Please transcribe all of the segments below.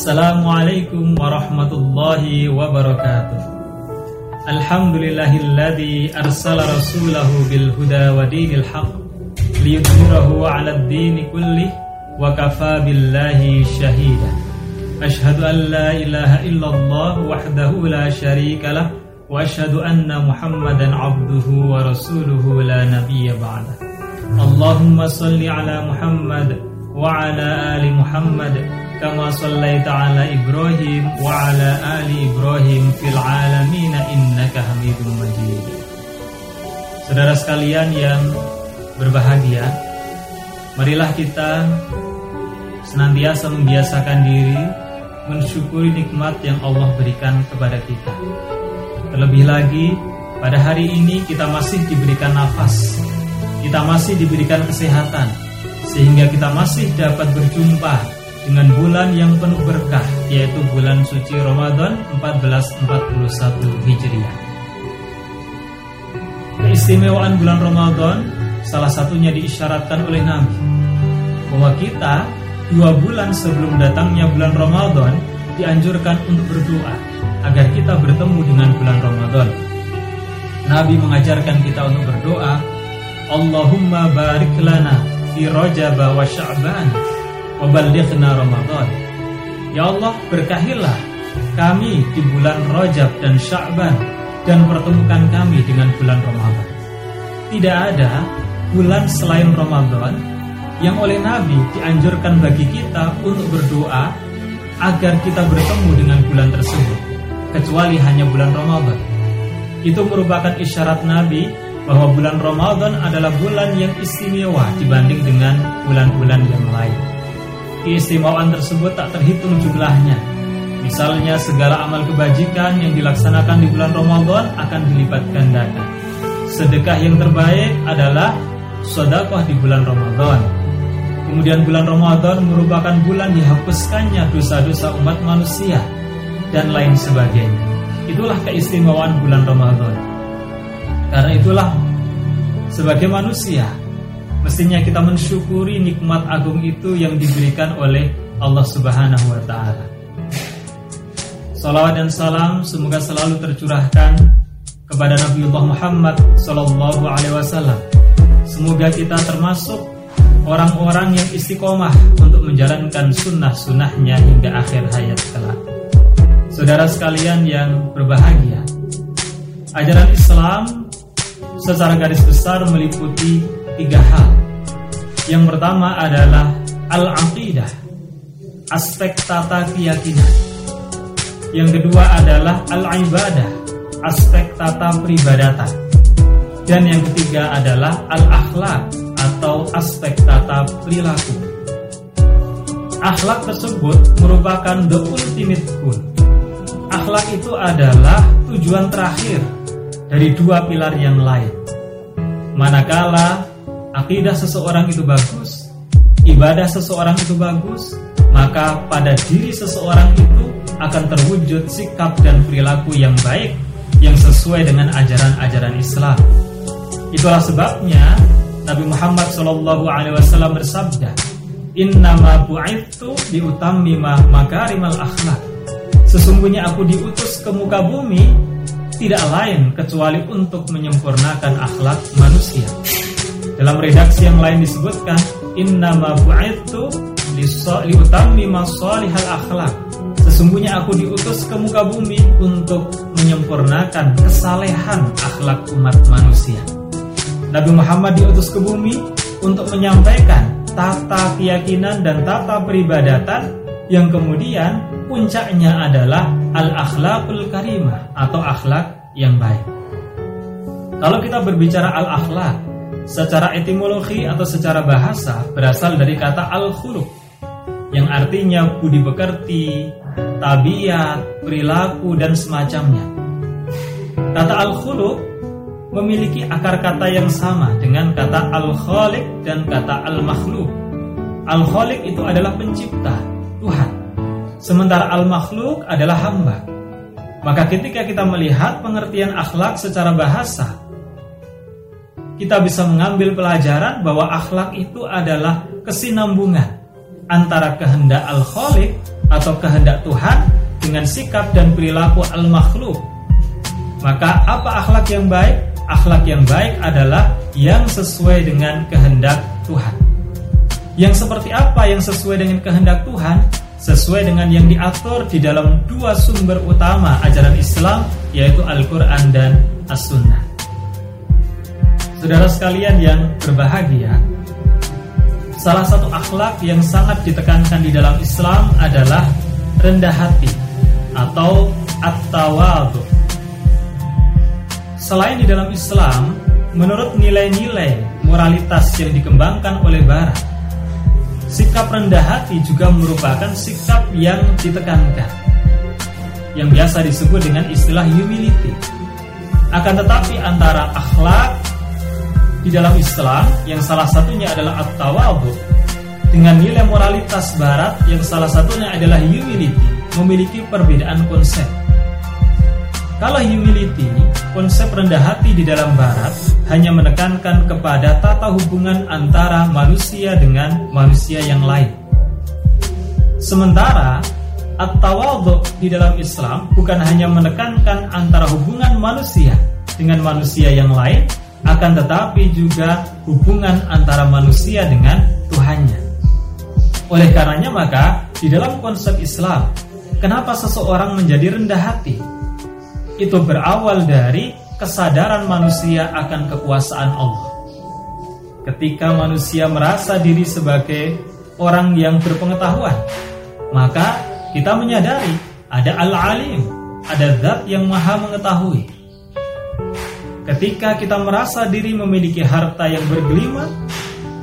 السلام عليكم ورحمة الله وبركاته. الحمد لله الذي أرسل رسوله بالهدى ودين الحق ليظهره على الدين كله وكفى بالله شهيدا. أشهد أن لا إله إلا الله وحده لا شريك له وأشهد أن محمدا عبده ورسوله لا نبي بعده. اللهم صل على محمد وعلى آل محمد Sallaita ala Ibrahim wa ala ali Ibrahim fil alamin innaka Hamidum Majid. Saudara sekalian yang berbahagia, marilah kita senantiasa membiasakan diri mensyukuri nikmat yang Allah berikan kepada kita. Terlebih lagi, pada hari ini kita masih diberikan nafas, kita masih diberikan kesehatan, sehingga kita masih dapat berjumpa dengan bulan yang penuh berkah yaitu bulan suci Ramadan 1441 Hijriah. Keistimewaan bulan Ramadan salah satunya diisyaratkan oleh Nabi bahwa kita dua bulan sebelum datangnya bulan Ramadan dianjurkan untuk berdoa agar kita bertemu dengan bulan Ramadan. Nabi mengajarkan kita untuk berdoa, Allahumma barik lana fi Rajab wa Sya'ban Wabalighna Ramadan Ya Allah berkahilah kami di bulan Rajab dan Sya'ban dan pertemukan kami dengan bulan Ramadan. Tidak ada bulan selain Ramadan yang oleh Nabi dianjurkan bagi kita untuk berdoa agar kita bertemu dengan bulan tersebut kecuali hanya bulan Ramadan. Itu merupakan isyarat Nabi bahwa bulan Ramadan adalah bulan yang istimewa dibanding dengan bulan-bulan yang lain. Keistimewaan tersebut tak terhitung jumlahnya. Misalnya segala amal kebajikan yang dilaksanakan di bulan Ramadan akan dilipat gandakan. Sedekah yang terbaik adalah sedekah di bulan Ramadan. Kemudian bulan Ramadan merupakan bulan dihapuskannya dosa-dosa umat manusia dan lain sebagainya. Itulah keistimewaan bulan Ramadan. Karena itulah sebagai manusia Mestinya kita mensyukuri nikmat agung itu yang diberikan oleh Allah Subhanahu wa taala. Salawat dan salam semoga selalu tercurahkan kepada Nabiullah Muhammad sallallahu alaihi wasallam. Semoga kita termasuk orang-orang yang istiqomah untuk menjalankan sunnah-sunnahnya hingga akhir hayat kelak. Saudara sekalian yang berbahagia, ajaran Islam secara garis besar meliputi tiga hal. Yang pertama adalah al-aqidah, aspek tata keyakinan. Yang kedua adalah al-ibadah, aspek tata peribadatan. Dan yang ketiga adalah al-akhlak atau aspek tata perilaku. Akhlak tersebut merupakan the ultimate goal. Akhlak itu adalah tujuan terakhir dari dua pilar yang lain. Manakala akidah seseorang itu bagus, ibadah seseorang itu bagus, maka pada diri seseorang itu akan terwujud sikap dan perilaku yang baik yang sesuai dengan ajaran-ajaran Islam. Itulah sebabnya Nabi Muhammad Shallallahu Alaihi Wasallam bersabda, Innama bu'ithu diutammima makarimal akhlak. Sesungguhnya aku diutus ke muka bumi tidak lain kecuali untuk menyempurnakan akhlak manusia. Dalam redaksi yang lain disebutkan innama bu'ithu liutammima salihal akhlak. Sesungguhnya aku diutus ke muka bumi untuk menyempurnakan kesalehan akhlak umat manusia. Nabi Muhammad diutus ke bumi untuk menyampaikan tata keyakinan dan tata peribadatan yang kemudian puncaknya adalah al-akhlakul karimah atau akhlak yang baik. Kalau kita berbicara al-akhlak, secara etimologi atau secara bahasa berasal dari kata al-khuluq yang artinya budi pekerti, tabiat, perilaku dan semacamnya. Kata al-khuluq memiliki akar kata yang sama dengan kata al-khaliq dan kata al-makhluk. Al-khaliq itu adalah pencipta, Tuhan. Sementara al-makhluk adalah hamba. Maka ketika kita melihat pengertian akhlak secara bahasa, kita bisa mengambil pelajaran bahwa akhlak itu adalah kesinambungan antara kehendak al-khaliq atau kehendak Tuhan dengan sikap dan perilaku al-makhluk. Maka apa akhlak yang baik? Akhlak yang baik adalah yang sesuai dengan kehendak Tuhan. Yang seperti apa yang sesuai dengan kehendak Tuhan? Sesuai dengan yang diatur di dalam dua sumber utama ajaran Islam yaitu Al-Quran dan As-Sunnah. Saudara sekalian yang berbahagia, salah satu akhlak yang sangat ditekankan di dalam Islam adalah rendah hati atau at-tawadhu. Selain di dalam Islam, menurut nilai-nilai moralitas yang dikembangkan oleh Barat, sikap rendah hati juga merupakan sikap yang ditekankan, yang biasa disebut dengan istilah humility. Akan tetapi antara akhlak di dalam Islam yang salah satunya adalah at-tawadhu dengan nilai moralitas barat yang salah satunya adalah humility memiliki perbedaan konsep. Kalau humility, konsep rendah hati di dalam barat hanya menekankan kepada tata hubungan antara manusia dengan manusia yang lain. Sementara at-tawadhu di dalam Islam bukan hanya menekankan antara hubungan manusia dengan manusia yang lain, akan tetapi juga hubungan antara manusia dengan Tuhannya. Oleh karenanya maka di dalam konsep Islam, kenapa seseorang menjadi rendah hati? itu berawal dari kesadaran manusia akan kekuasaan Allah. Ketika manusia merasa diri sebagai orang yang berpengetahuan, maka kita menyadari ada Al-Alim, ada zat yang maha mengetahui. Ketika kita merasa diri memiliki harta yang bergelima,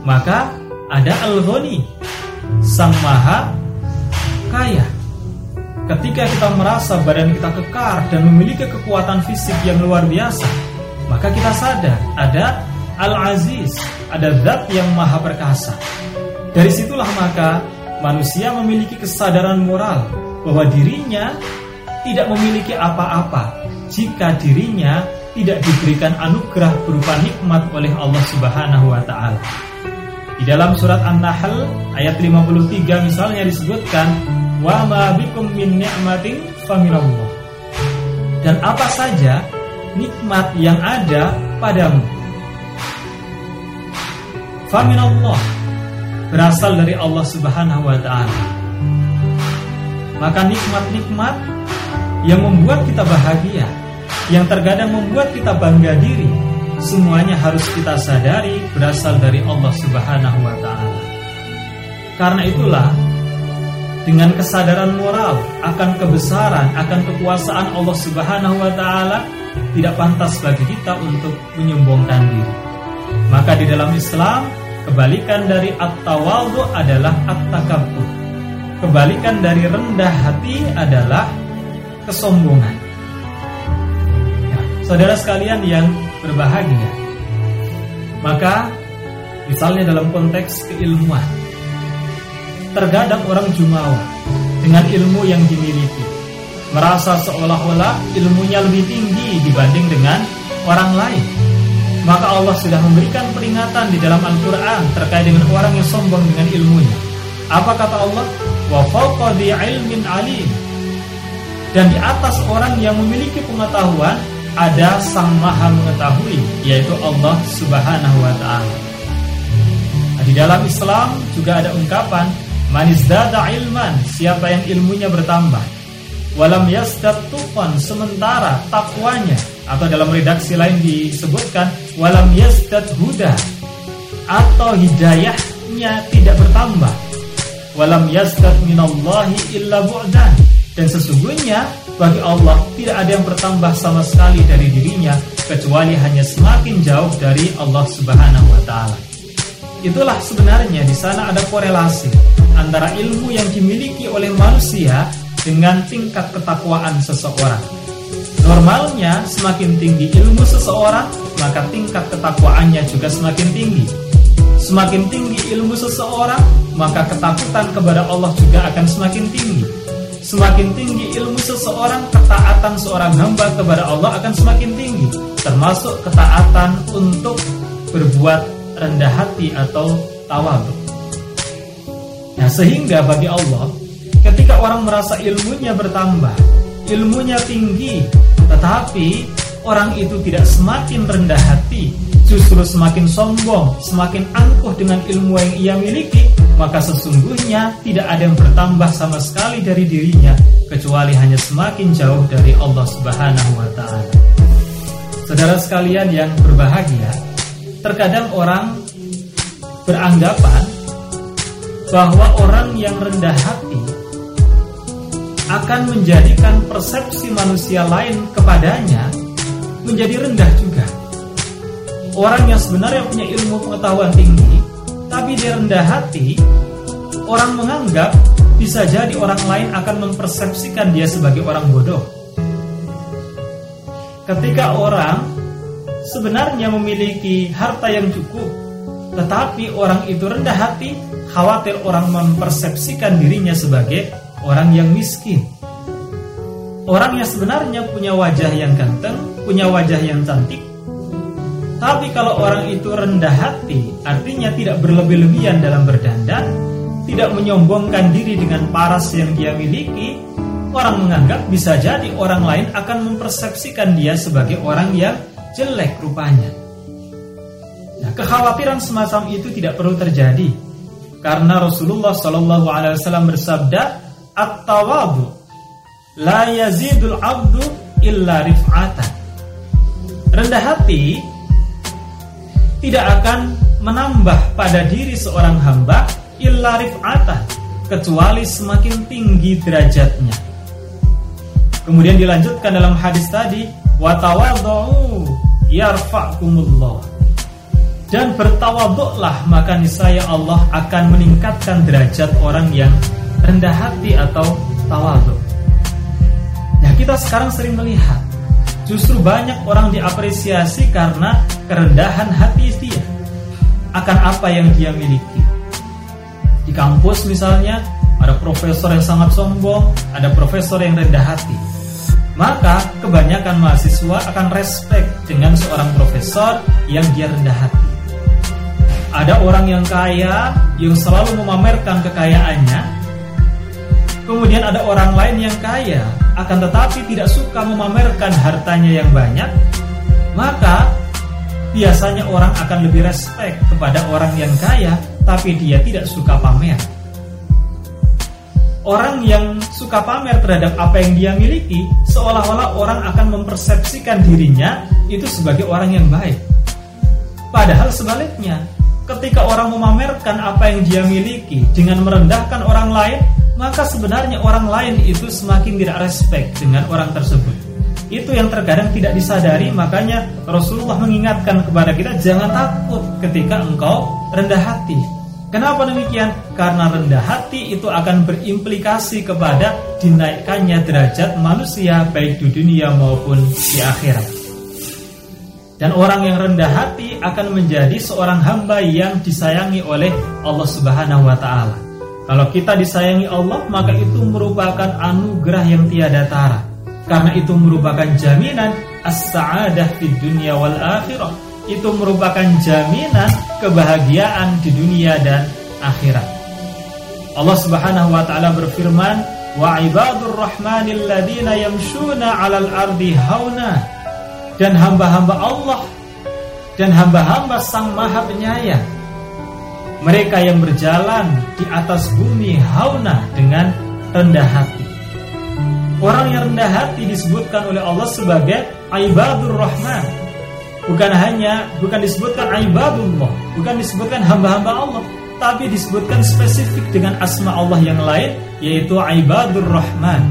maka ada Al-Ghani, sang maha kaya. Ketika kita merasa badan kita kekar dan memiliki kekuatan fisik yang luar biasa, maka kita sadar ada Al-Aziz, ada zat yang maha perkasa. Dari situlah maka manusia memiliki kesadaran moral bahwa dirinya tidak memiliki apa-apa jika dirinya tidak diberikan anugerah berupa nikmat oleh Allah Subhanahu wa taala. Di dalam surat An-Nahl ayat 53 misalnya disebutkan wa ma bikum min ni'matin faminallah. Dan apa saja nikmat yang ada padamu. Faminallah berasal dari Allah Subhanahu wa taala. Maka nikmat-nikmat yang membuat kita bahagia, yang terkadang membuat kita bangga diri, semuanya harus kita sadari berasal dari Allah Subhanahu wa taala. Karena itulah dengan kesadaran moral akan kebesaran, akan kekuasaan Allah Subhanahu wa taala, tidak pantas bagi kita untuk menyombongkan diri. Maka di dalam Islam, kebalikan dari at-tawadhu adalah at-takabbur. Kebalikan dari rendah hati adalah kesombongan. Saudara sekalian yang berbahagia, maka misalnya dalam konteks keilmuan, Terkadang orang jumawa dengan ilmu yang dimiliki merasa seolah-olah ilmunya lebih tinggi dibanding dengan orang lain. Maka Allah sudah memberikan peringatan di dalam Al-Quran terkait dengan orang yang sombong dengan ilmunya. Apa kata Allah? Wa ilmin alim. Dan di atas orang yang memiliki pengetahuan ada sang maha mengetahui yaitu Allah subhanahu wa ta'ala. Nah, di dalam Islam juga ada ungkapan Manizdada ilman, siapa yang ilmunya bertambah. Walam yasdad tufan, sementara takwanya atau dalam redaksi lain disebutkan walam yasdad huda atau hidayahnya tidak bertambah. Walam yasdad minallahi illa bu'dan. Dan sesungguhnya bagi Allah tidak ada yang bertambah sama sekali dari dirinya kecuali hanya semakin jauh dari Allah Subhanahu wa taala. Itulah sebenarnya di sana ada korelasi antara ilmu yang dimiliki oleh manusia dengan tingkat ketakwaan seseorang. Normalnya semakin tinggi ilmu seseorang, maka tingkat ketakwaannya juga semakin tinggi. Semakin tinggi ilmu seseorang, maka ketakutan kepada Allah juga akan semakin tinggi. Semakin tinggi ilmu seseorang, ketaatan seorang hamba kepada Allah akan semakin tinggi, termasuk ketaatan untuk berbuat rendah hati atau tawadhu. Nah, sehingga bagi Allah ketika Ketika orang merasa ilmunya bertambah, ilmunya tinggi, tetapi orang itu tidak semakin rendah hati, justru semakin sombong, semakin angkuh dengan ilmu yang ia miliki, maka sesungguhnya tidak ada yang bertambah sama sekali dari dirinya, kecuali hanya semakin jauh dari Allah Subhanahu wa Ta'ala. Saudara sekalian yang berbahagia, terkadang orang beranggapan bahwa orang yang rendah hati akan menjadikan persepsi manusia lain kepadanya menjadi rendah juga. Orang yang sebenarnya punya ilmu pengetahuan tinggi, tapi dia rendah hati, orang menganggap bisa jadi orang lain akan mempersepsikan dia sebagai orang bodoh. Ketika orang sebenarnya memiliki harta yang cukup, tetapi orang itu rendah hati, khawatir orang mempersepsikan dirinya sebagai orang yang miskin. Orang yang sebenarnya punya wajah yang ganteng, punya wajah yang cantik. Tapi kalau orang itu rendah hati, artinya tidak berlebih-lebihan dalam berdandan, tidak menyombongkan diri dengan paras yang dia miliki, orang menganggap bisa jadi orang lain akan mempersepsikan dia sebagai orang yang jelek rupanya. Nah, kekhawatiran semacam itu tidak perlu terjadi karena Rasulullah Wasallam bersabda, "At-tawadu la yazidul abdu illa rif'atan." Rendah hati tidak akan menambah pada diri seorang hamba illa rif'atan kecuali semakin tinggi derajatnya. Kemudian dilanjutkan dalam hadis tadi, "Wa yarfa'kumullah." dan bertawaduklah maka niscaya Allah akan meningkatkan derajat orang yang rendah hati atau tawaduk. Ya kita sekarang sering melihat justru banyak orang diapresiasi karena kerendahan hati dia akan apa yang dia miliki. Di kampus misalnya ada profesor yang sangat sombong, ada profesor yang rendah hati. Maka kebanyakan mahasiswa akan respect dengan seorang profesor yang dia rendah hati. Ada orang yang kaya yang selalu memamerkan kekayaannya. Kemudian ada orang lain yang kaya akan tetapi tidak suka memamerkan hartanya yang banyak. Maka biasanya orang akan lebih respect kepada orang yang kaya tapi dia tidak suka pamer. Orang yang suka pamer terhadap apa yang dia miliki seolah-olah orang akan mempersepsikan dirinya itu sebagai orang yang baik. Padahal sebaliknya, ketika orang memamerkan apa yang dia miliki dengan merendahkan orang lain, maka sebenarnya orang lain itu semakin tidak respect dengan orang tersebut. Itu yang terkadang tidak disadari, makanya Rasulullah mengingatkan kepada kita jangan takut ketika engkau rendah hati. Kenapa demikian? Karena rendah hati itu akan berimplikasi kepada dinaikkannya derajat manusia baik di dunia maupun di akhirat. Dan orang yang rendah hati akan menjadi seorang hamba yang disayangi oleh Allah Subhanahu wa taala. Kalau kita disayangi Allah, maka itu merupakan anugerah yang tiada tara. Karena itu merupakan jaminan as-sa'adah di dunia wal akhirah. Itu merupakan jaminan kebahagiaan di dunia dan akhirat. Allah Subhanahu wa taala berfirman, "Wa ibadur rahmanil ladina yamshuna 'alal ardi hauna." dan hamba-hamba Allah dan hamba-hamba Sang Maha Penyayang. Mereka yang berjalan di atas bumi hauna dengan rendah hati. Orang yang rendah hati disebutkan oleh Allah sebagai ibadur rahman. Bukan hanya bukan disebutkan ibadullah, bukan disebutkan hamba-hamba Allah, tapi disebutkan spesifik dengan asma Allah yang lain yaitu ibadur rahman.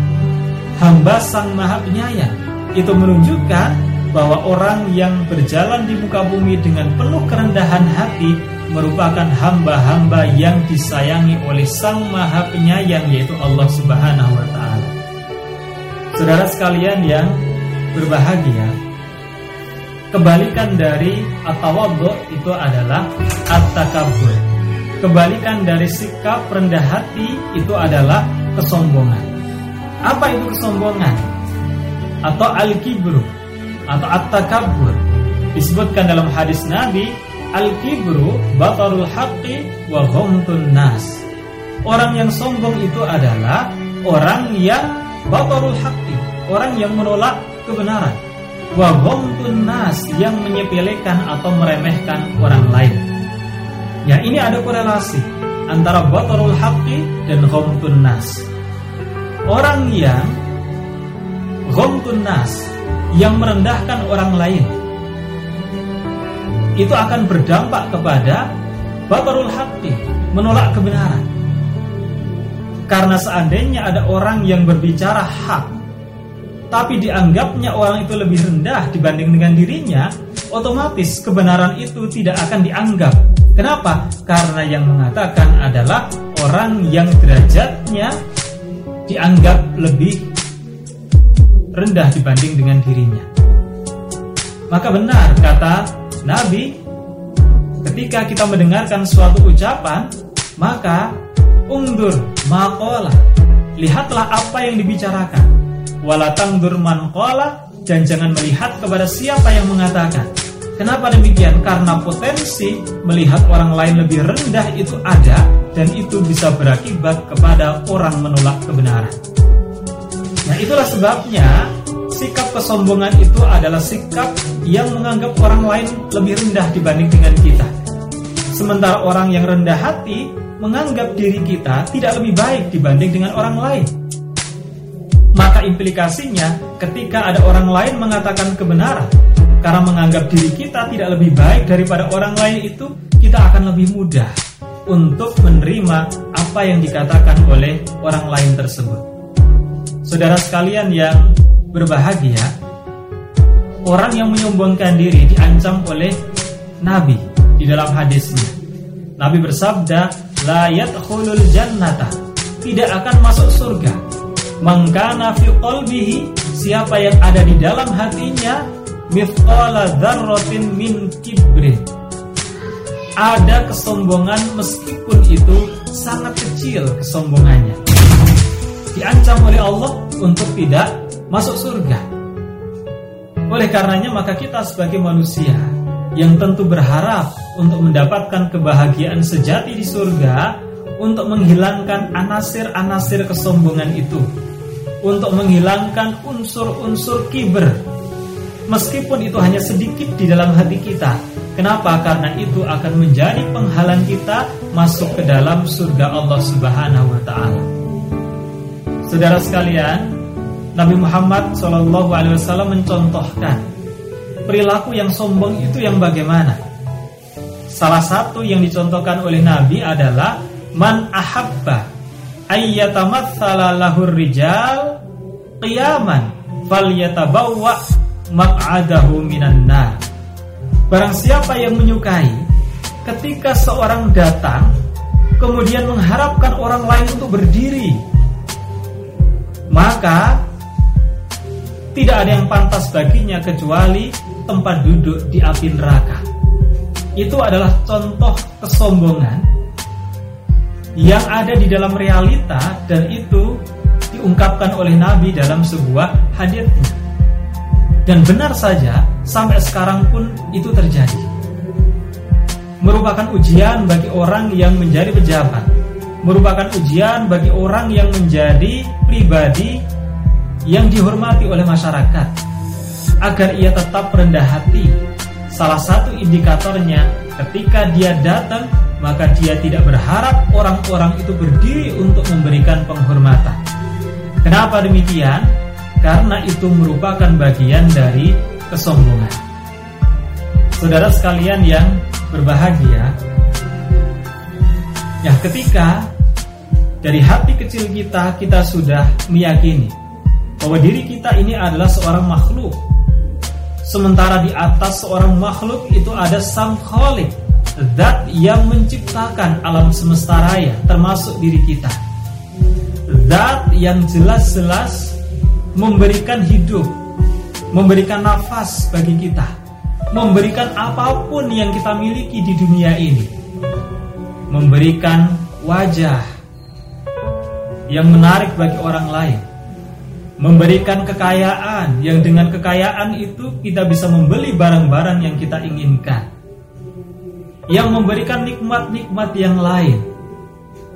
Hamba Sang Maha Penyayang. Itu menunjukkan bahwa orang yang berjalan di muka bumi dengan penuh kerendahan hati merupakan hamba-hamba yang disayangi oleh Sang Maha Penyayang yaitu Allah Subhanahu wa taala. Saudara sekalian yang berbahagia, kebalikan dari atawadhu itu adalah at-takabbur. Kebalikan dari sikap rendah hati itu adalah kesombongan. Apa itu kesombongan? Atau al-kibru? atau at-takabbur. Disebutkan dalam hadis Nabi, al-kibru batarul haqqi wa ghamtun nas. Orang yang sombong itu adalah orang yang batarul haqqi, orang yang menolak kebenaran. Wa nas yang menyepelekan atau meremehkan orang lain. Ya, ini ada korelasi antara batarul haqqi dan ghamtun nas. Orang yang ghamtun nas yang merendahkan orang lain itu akan berdampak kepada batarul haqqi, menolak kebenaran. Karena seandainya ada orang yang berbicara hak tapi dianggapnya orang itu lebih rendah dibanding dengan dirinya, otomatis kebenaran itu tidak akan dianggap. Kenapa? Karena yang mengatakan adalah orang yang derajatnya dianggap lebih rendah dibanding dengan dirinya. Maka benar kata Nabi, ketika kita mendengarkan suatu ucapan, maka undur makola, lihatlah apa yang dibicarakan. Walatang durman kola, dan jangan melihat kepada siapa yang mengatakan. Kenapa demikian? Karena potensi melihat orang lain lebih rendah itu ada dan itu bisa berakibat kepada orang menolak kebenaran. Nah itulah sebabnya sikap kesombongan itu adalah sikap yang menganggap orang lain lebih rendah dibanding dengan kita. Sementara orang yang rendah hati menganggap diri kita tidak lebih baik dibanding dengan orang lain. Maka implikasinya ketika ada orang lain mengatakan kebenaran karena menganggap diri kita tidak lebih baik daripada orang lain itu kita akan lebih mudah untuk menerima apa yang dikatakan oleh orang lain tersebut. Saudara sekalian yang berbahagia orang yang menyombongkan diri diancam oleh Nabi di dalam hadisnya. Nabi bersabda, "La yadkhulul jannata." Tidak akan masuk surga. Mangkana fi qalbihi, siapa yang ada di dalam hatinya mithqala dzarratin min kibrin. Ada kesombongan meskipun itu sangat kecil kesombongannya. Diancam oleh Allah untuk tidak masuk surga. Oleh karenanya maka kita sebagai manusia yang tentu berharap untuk mendapatkan kebahagiaan sejati di surga untuk menghilangkan anasir-anasir kesombongan itu untuk menghilangkan unsur-unsur kiber meskipun itu hanya sedikit di dalam hati kita. Kenapa? Karena itu akan menjadi penghalang kita masuk ke dalam surga Allah Subhanahu wa taala. Saudara sekalian Nabi Muhammad Wasallam mencontohkan perilaku yang sombong itu yang bagaimana. Salah satu yang dicontohkan oleh Nabi adalah man ahabba ayyatamatsala lahur rijal qiyaman falyatabawwa maq'adahu minan nar. Barang siapa yang menyukai ketika seorang datang kemudian mengharapkan orang lain untuk berdiri maka tidak ada yang pantas baginya kecuali tempat duduk di api neraka. Itu adalah contoh kesombongan yang ada di dalam realita dan itu diungkapkan oleh Nabi dalam sebuah hadisnya. Dan benar saja sampai sekarang pun itu terjadi. Merupakan ujian bagi orang yang menjadi pejabat, merupakan ujian bagi orang yang menjadi pribadi yang dihormati oleh masyarakat agar ia tetap rendah hati. Salah satu indikatornya ketika dia datang maka dia tidak berharap orang-orang itu berdiri untuk memberikan penghormatan. Kenapa demikian? Karena itu merupakan bagian dari kesombongan. Saudara sekalian yang berbahagia, ya ketika dari hati kecil kita kita sudah meyakini bahwa diri kita ini adalah seorang makhluk. Sementara di atas seorang makhluk itu ada sang kholik, zat yang menciptakan alam semesta raya termasuk diri kita. Zat yang jelas-jelas memberikan hidup, memberikan nafas bagi kita, memberikan apa pun yang kita miliki di dunia ini. Memberikan wajah yang menarik bagi orang lain memberikan kekayaan yang dengan kekayaan itu kita bisa membeli barang-barang yang kita inginkan. Yang memberikan nikmat-nikmat yang lain.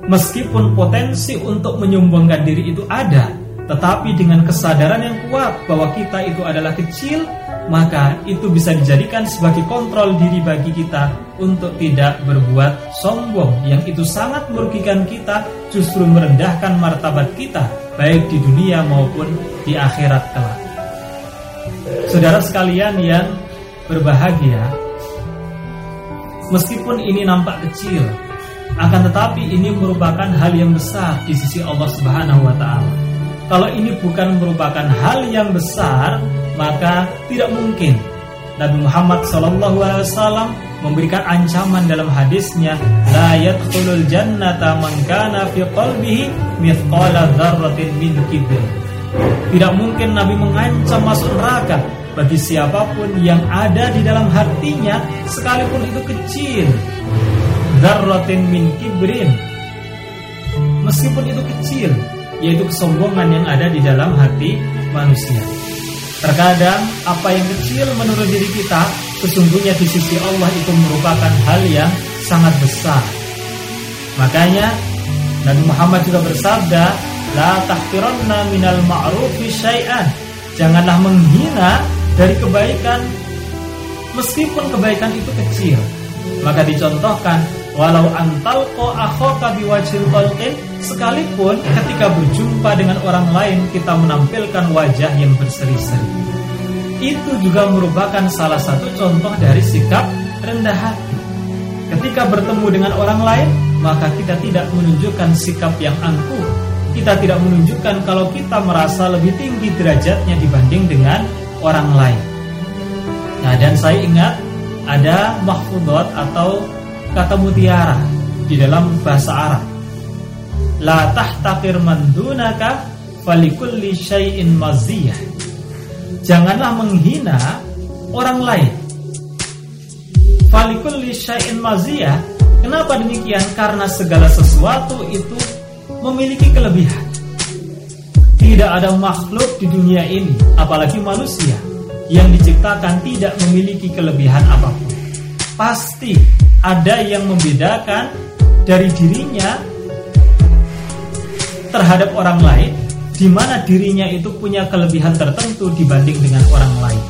Meskipun potensi untuk menyombongkan diri itu ada, tetapi dengan kesadaran yang kuat bahwa kita itu adalah kecil, maka itu bisa dijadikan sebagai kontrol diri bagi kita untuk tidak berbuat sombong. Yang itu sangat merugikan kita, justru merendahkan martabat kita baik di dunia maupun di akhirat kelak. Saudara sekalian yang berbahagia, meskipun ini nampak kecil, akan tetapi ini merupakan hal yang besar di sisi Allah Subhanahu wa taala. Kalau ini bukan merupakan hal yang besar, maka tidak mungkin Nabi Muhammad SAW memberikan ancaman dalam hadisnya la yadkhulul jannata man kana fi qalbihi mithqala dzarratin min kibr. Tidak mungkin Nabi mengancam masuk neraka bagi siapa pun yang ada di dalam hatinya sekalipun itu kecil. Dzarratin min kibrin. Meskipun itu kecil, yaitu kesombongan yang ada di dalam hati manusia. Terkadang apa yang kecil menurut diri kita sesungguhnya di sisi Allah itu merupakan hal yang sangat besar. Makanya Nabi Muhammad juga bersabda, "La tahqiranna minal ma'rufi syai'an." Janganlah menghina dari kebaikan meskipun kebaikan itu kecil. Maka dicontohkan Walau antalqo akhoka biwajhil qalqin Sekalipun ketika berjumpa dengan orang lain Kita menampilkan wajah yang berseri-seri Itu juga merupakan salah satu contoh dari sikap rendah hati Ketika bertemu dengan orang lain Maka kita tidak menunjukkan sikap yang angkuh Kita tidak menunjukkan kalau kita merasa lebih tinggi derajatnya dibanding dengan orang lain Nah dan saya ingat ada mahfudot atau kata mutiara di dalam bahasa Arab. La tahtakir mandunaka falikulli syai'in maziyah. Janganlah menghina orang lain. Falikulli syai'in maziyah. Kenapa demikian? Karena segala sesuatu itu memiliki kelebihan. Tidak ada makhluk di dunia ini, apalagi manusia, yang diciptakan tidak memiliki kelebihan apa pun. Pasti ada yang membedakan dari dirinya terhadap orang lain di mana dirinya itu punya kelebihan tertentu dibanding dengan orang lain.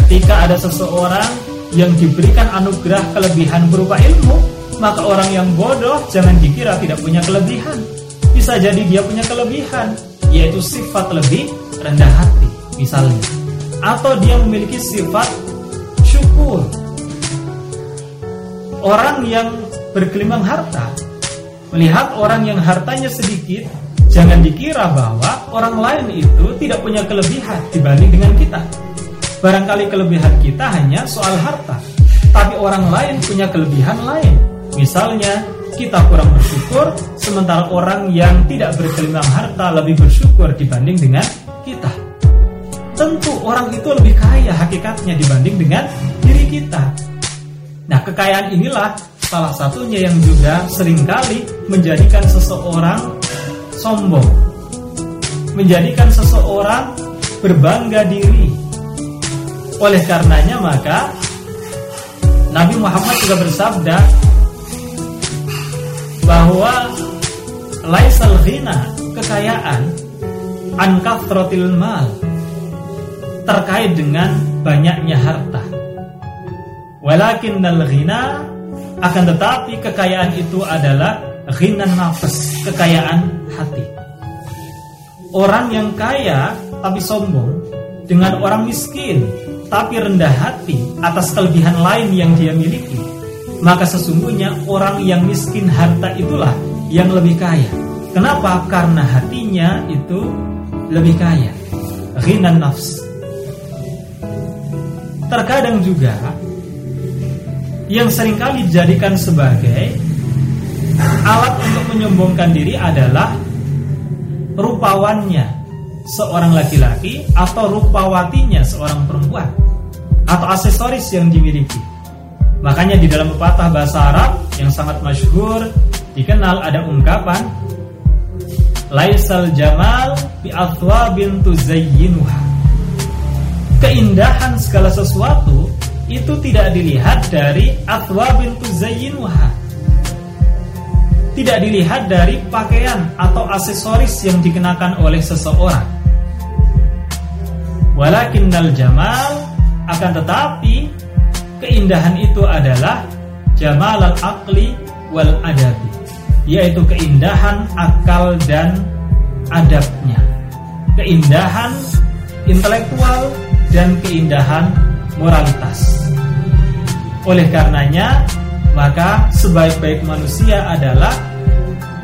Ketika ada seseorang yang diberikan anugerah kelebihan berupa ilmu, maka orang yang bodoh jangan dikira tidak punya kelebihan. Bisa jadi dia punya kelebihan, yaitu sifat lebih rendah hati, misalnya. Atau dia memiliki sifat syukur, orang yang bergelimang harta melihat orang yang hartanya sedikit jangan dikira bahwa orang lain itu tidak punya kelebihan dibanding dengan kita. Barangkali kelebihan kita hanya soal harta tapi orang lain punya kelebihan lain. Misalnya kita kurang bersyukur sementara orang yang tidak bergelimang harta lebih bersyukur dibanding dengan kita. Tentu orang itu lebih kaya hakikatnya dibanding dengan diri kita. Nah, kekayaan inilah salah satunya yang juga sering kali menjadikan seseorang sombong. Menjadikan seseorang berbangga diri. Oleh karenanya maka Nabi Muhammad juga bersabda bahwa laisal ghina kekayaan an mal terkait dengan banyaknya harta Walakin ghina akan tetapi kekayaan itu adalah ghina nafas, kekayaan hati. Orang yang kaya tapi sombong dengan orang miskin tapi rendah hati atas kelebihan lain yang dia miliki, maka sesungguhnya orang yang miskin harta itulah yang lebih kaya. Kenapa? Karena hatinya itu lebih kaya. Ghina nafs. Terkadang juga yang sering kali dijadikan sebagai alat untuk menyombongkan diri adalah rupawannya seorang laki-laki atau rupawatinya seorang perempuan atau aksesoris yang dimiliki. Makanya di dalam pepatah bahasa Arab yang sangat masyhur dikenal ada ungkapan Laisal jamal bi athwabin tuzayyinuha. Keindahan segala sesuatu itu tidak dilihat dari atwa bintu zayyinuha tidak dilihat dari pakaian atau aksesoris yang dikenakan oleh seseorang. Walakinnal jamal akan tetapi keindahan itu adalah jamal al-aqli wal adabi, yaitu keindahan akal dan adabnya. Keindahan intelektual dan keindahan moralitas. Oleh karenanya, maka sebaik-baik manusia adalah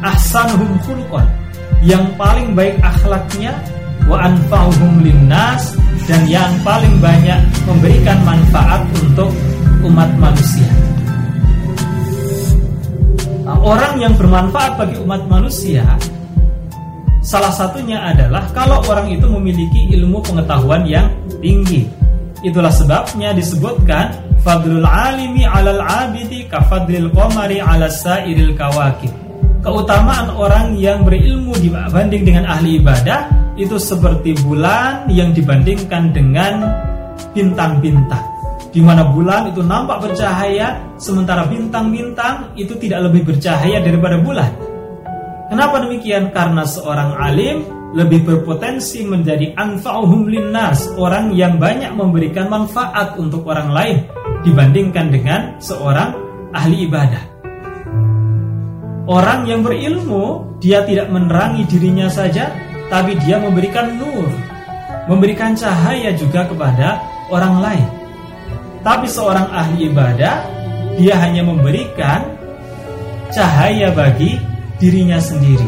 ahsanuhum khuluqan, yang paling baik akhlaknya wa anfa'uhum linnas dan yang paling banyak memberikan manfaat untuk umat manusia. Nah, orang yang bermanfaat bagi umat manusia Salah satunya adalah kalau orang itu memiliki ilmu pengetahuan yang tinggi. Itulah sebabnya disebutkan fadlul alimi alal abidi kafadlil qamari ala sairil kawakib. Keutamaan orang yang berilmu dibanding dengan ahli ibadah itu seperti bulan yang dibandingkan dengan bintang-bintang. Di mana bulan itu nampak bercahaya, sementara bintang-bintang itu tidak lebih bercahaya daripada bulan. Kenapa demikian? Karena seorang alim lebih berpotensi menjadi anfa'uhum linnas, orang yang banyak memberikan manfaat untuk orang lain dibandingkan dengan seorang ahli ibadah. Orang yang berilmu, dia tidak menerangi dirinya saja, tapi dia memberikan nur, memberikan cahaya juga kepada orang lain. Tapi seorang ahli ibadah, dia hanya memberikan cahaya bagi dirinya sendiri.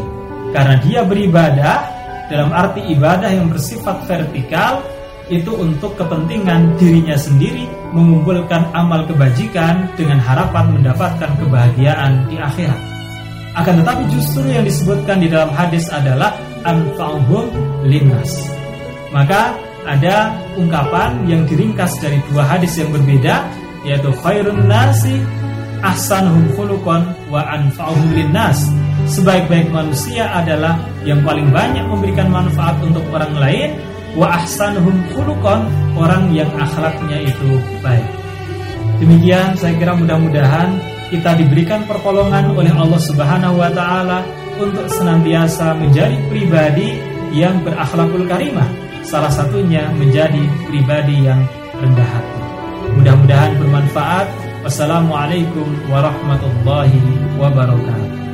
Karena dia beribadah dalam arti ibadah yang bersifat vertikal itu untuk kepentingan dirinya sendiri mengumpulkan amal kebajikan dengan harapan mendapatkan kebahagiaan di akhirat. Akan tetapi justru yang disebutkan di dalam hadis adalah anfa'uhum linnas. Maka ada ungkapan yang diringkas dari dua hadis yang berbeda yaitu khairun nasi ahsanuhum khuluqan wa anfa'uhum linnas. Sebaik-baik manusia adalah yang paling banyak memberikan manfaat untuk orang lain wa ahsanuhum khuluqan, orang yang akhlaknya itu baik. Demikian saya kira mudah-mudahan kita diberikan pertolongan oleh Allah Subhanahu wa taala untuk senantiasa menjadi pribadi yang berakhlakul karimah. Salah satunya menjadi pribadi yang rendah hati. Mudah-mudahan bermanfaat Wassalamualaikum warahmatullahi wabarakatuh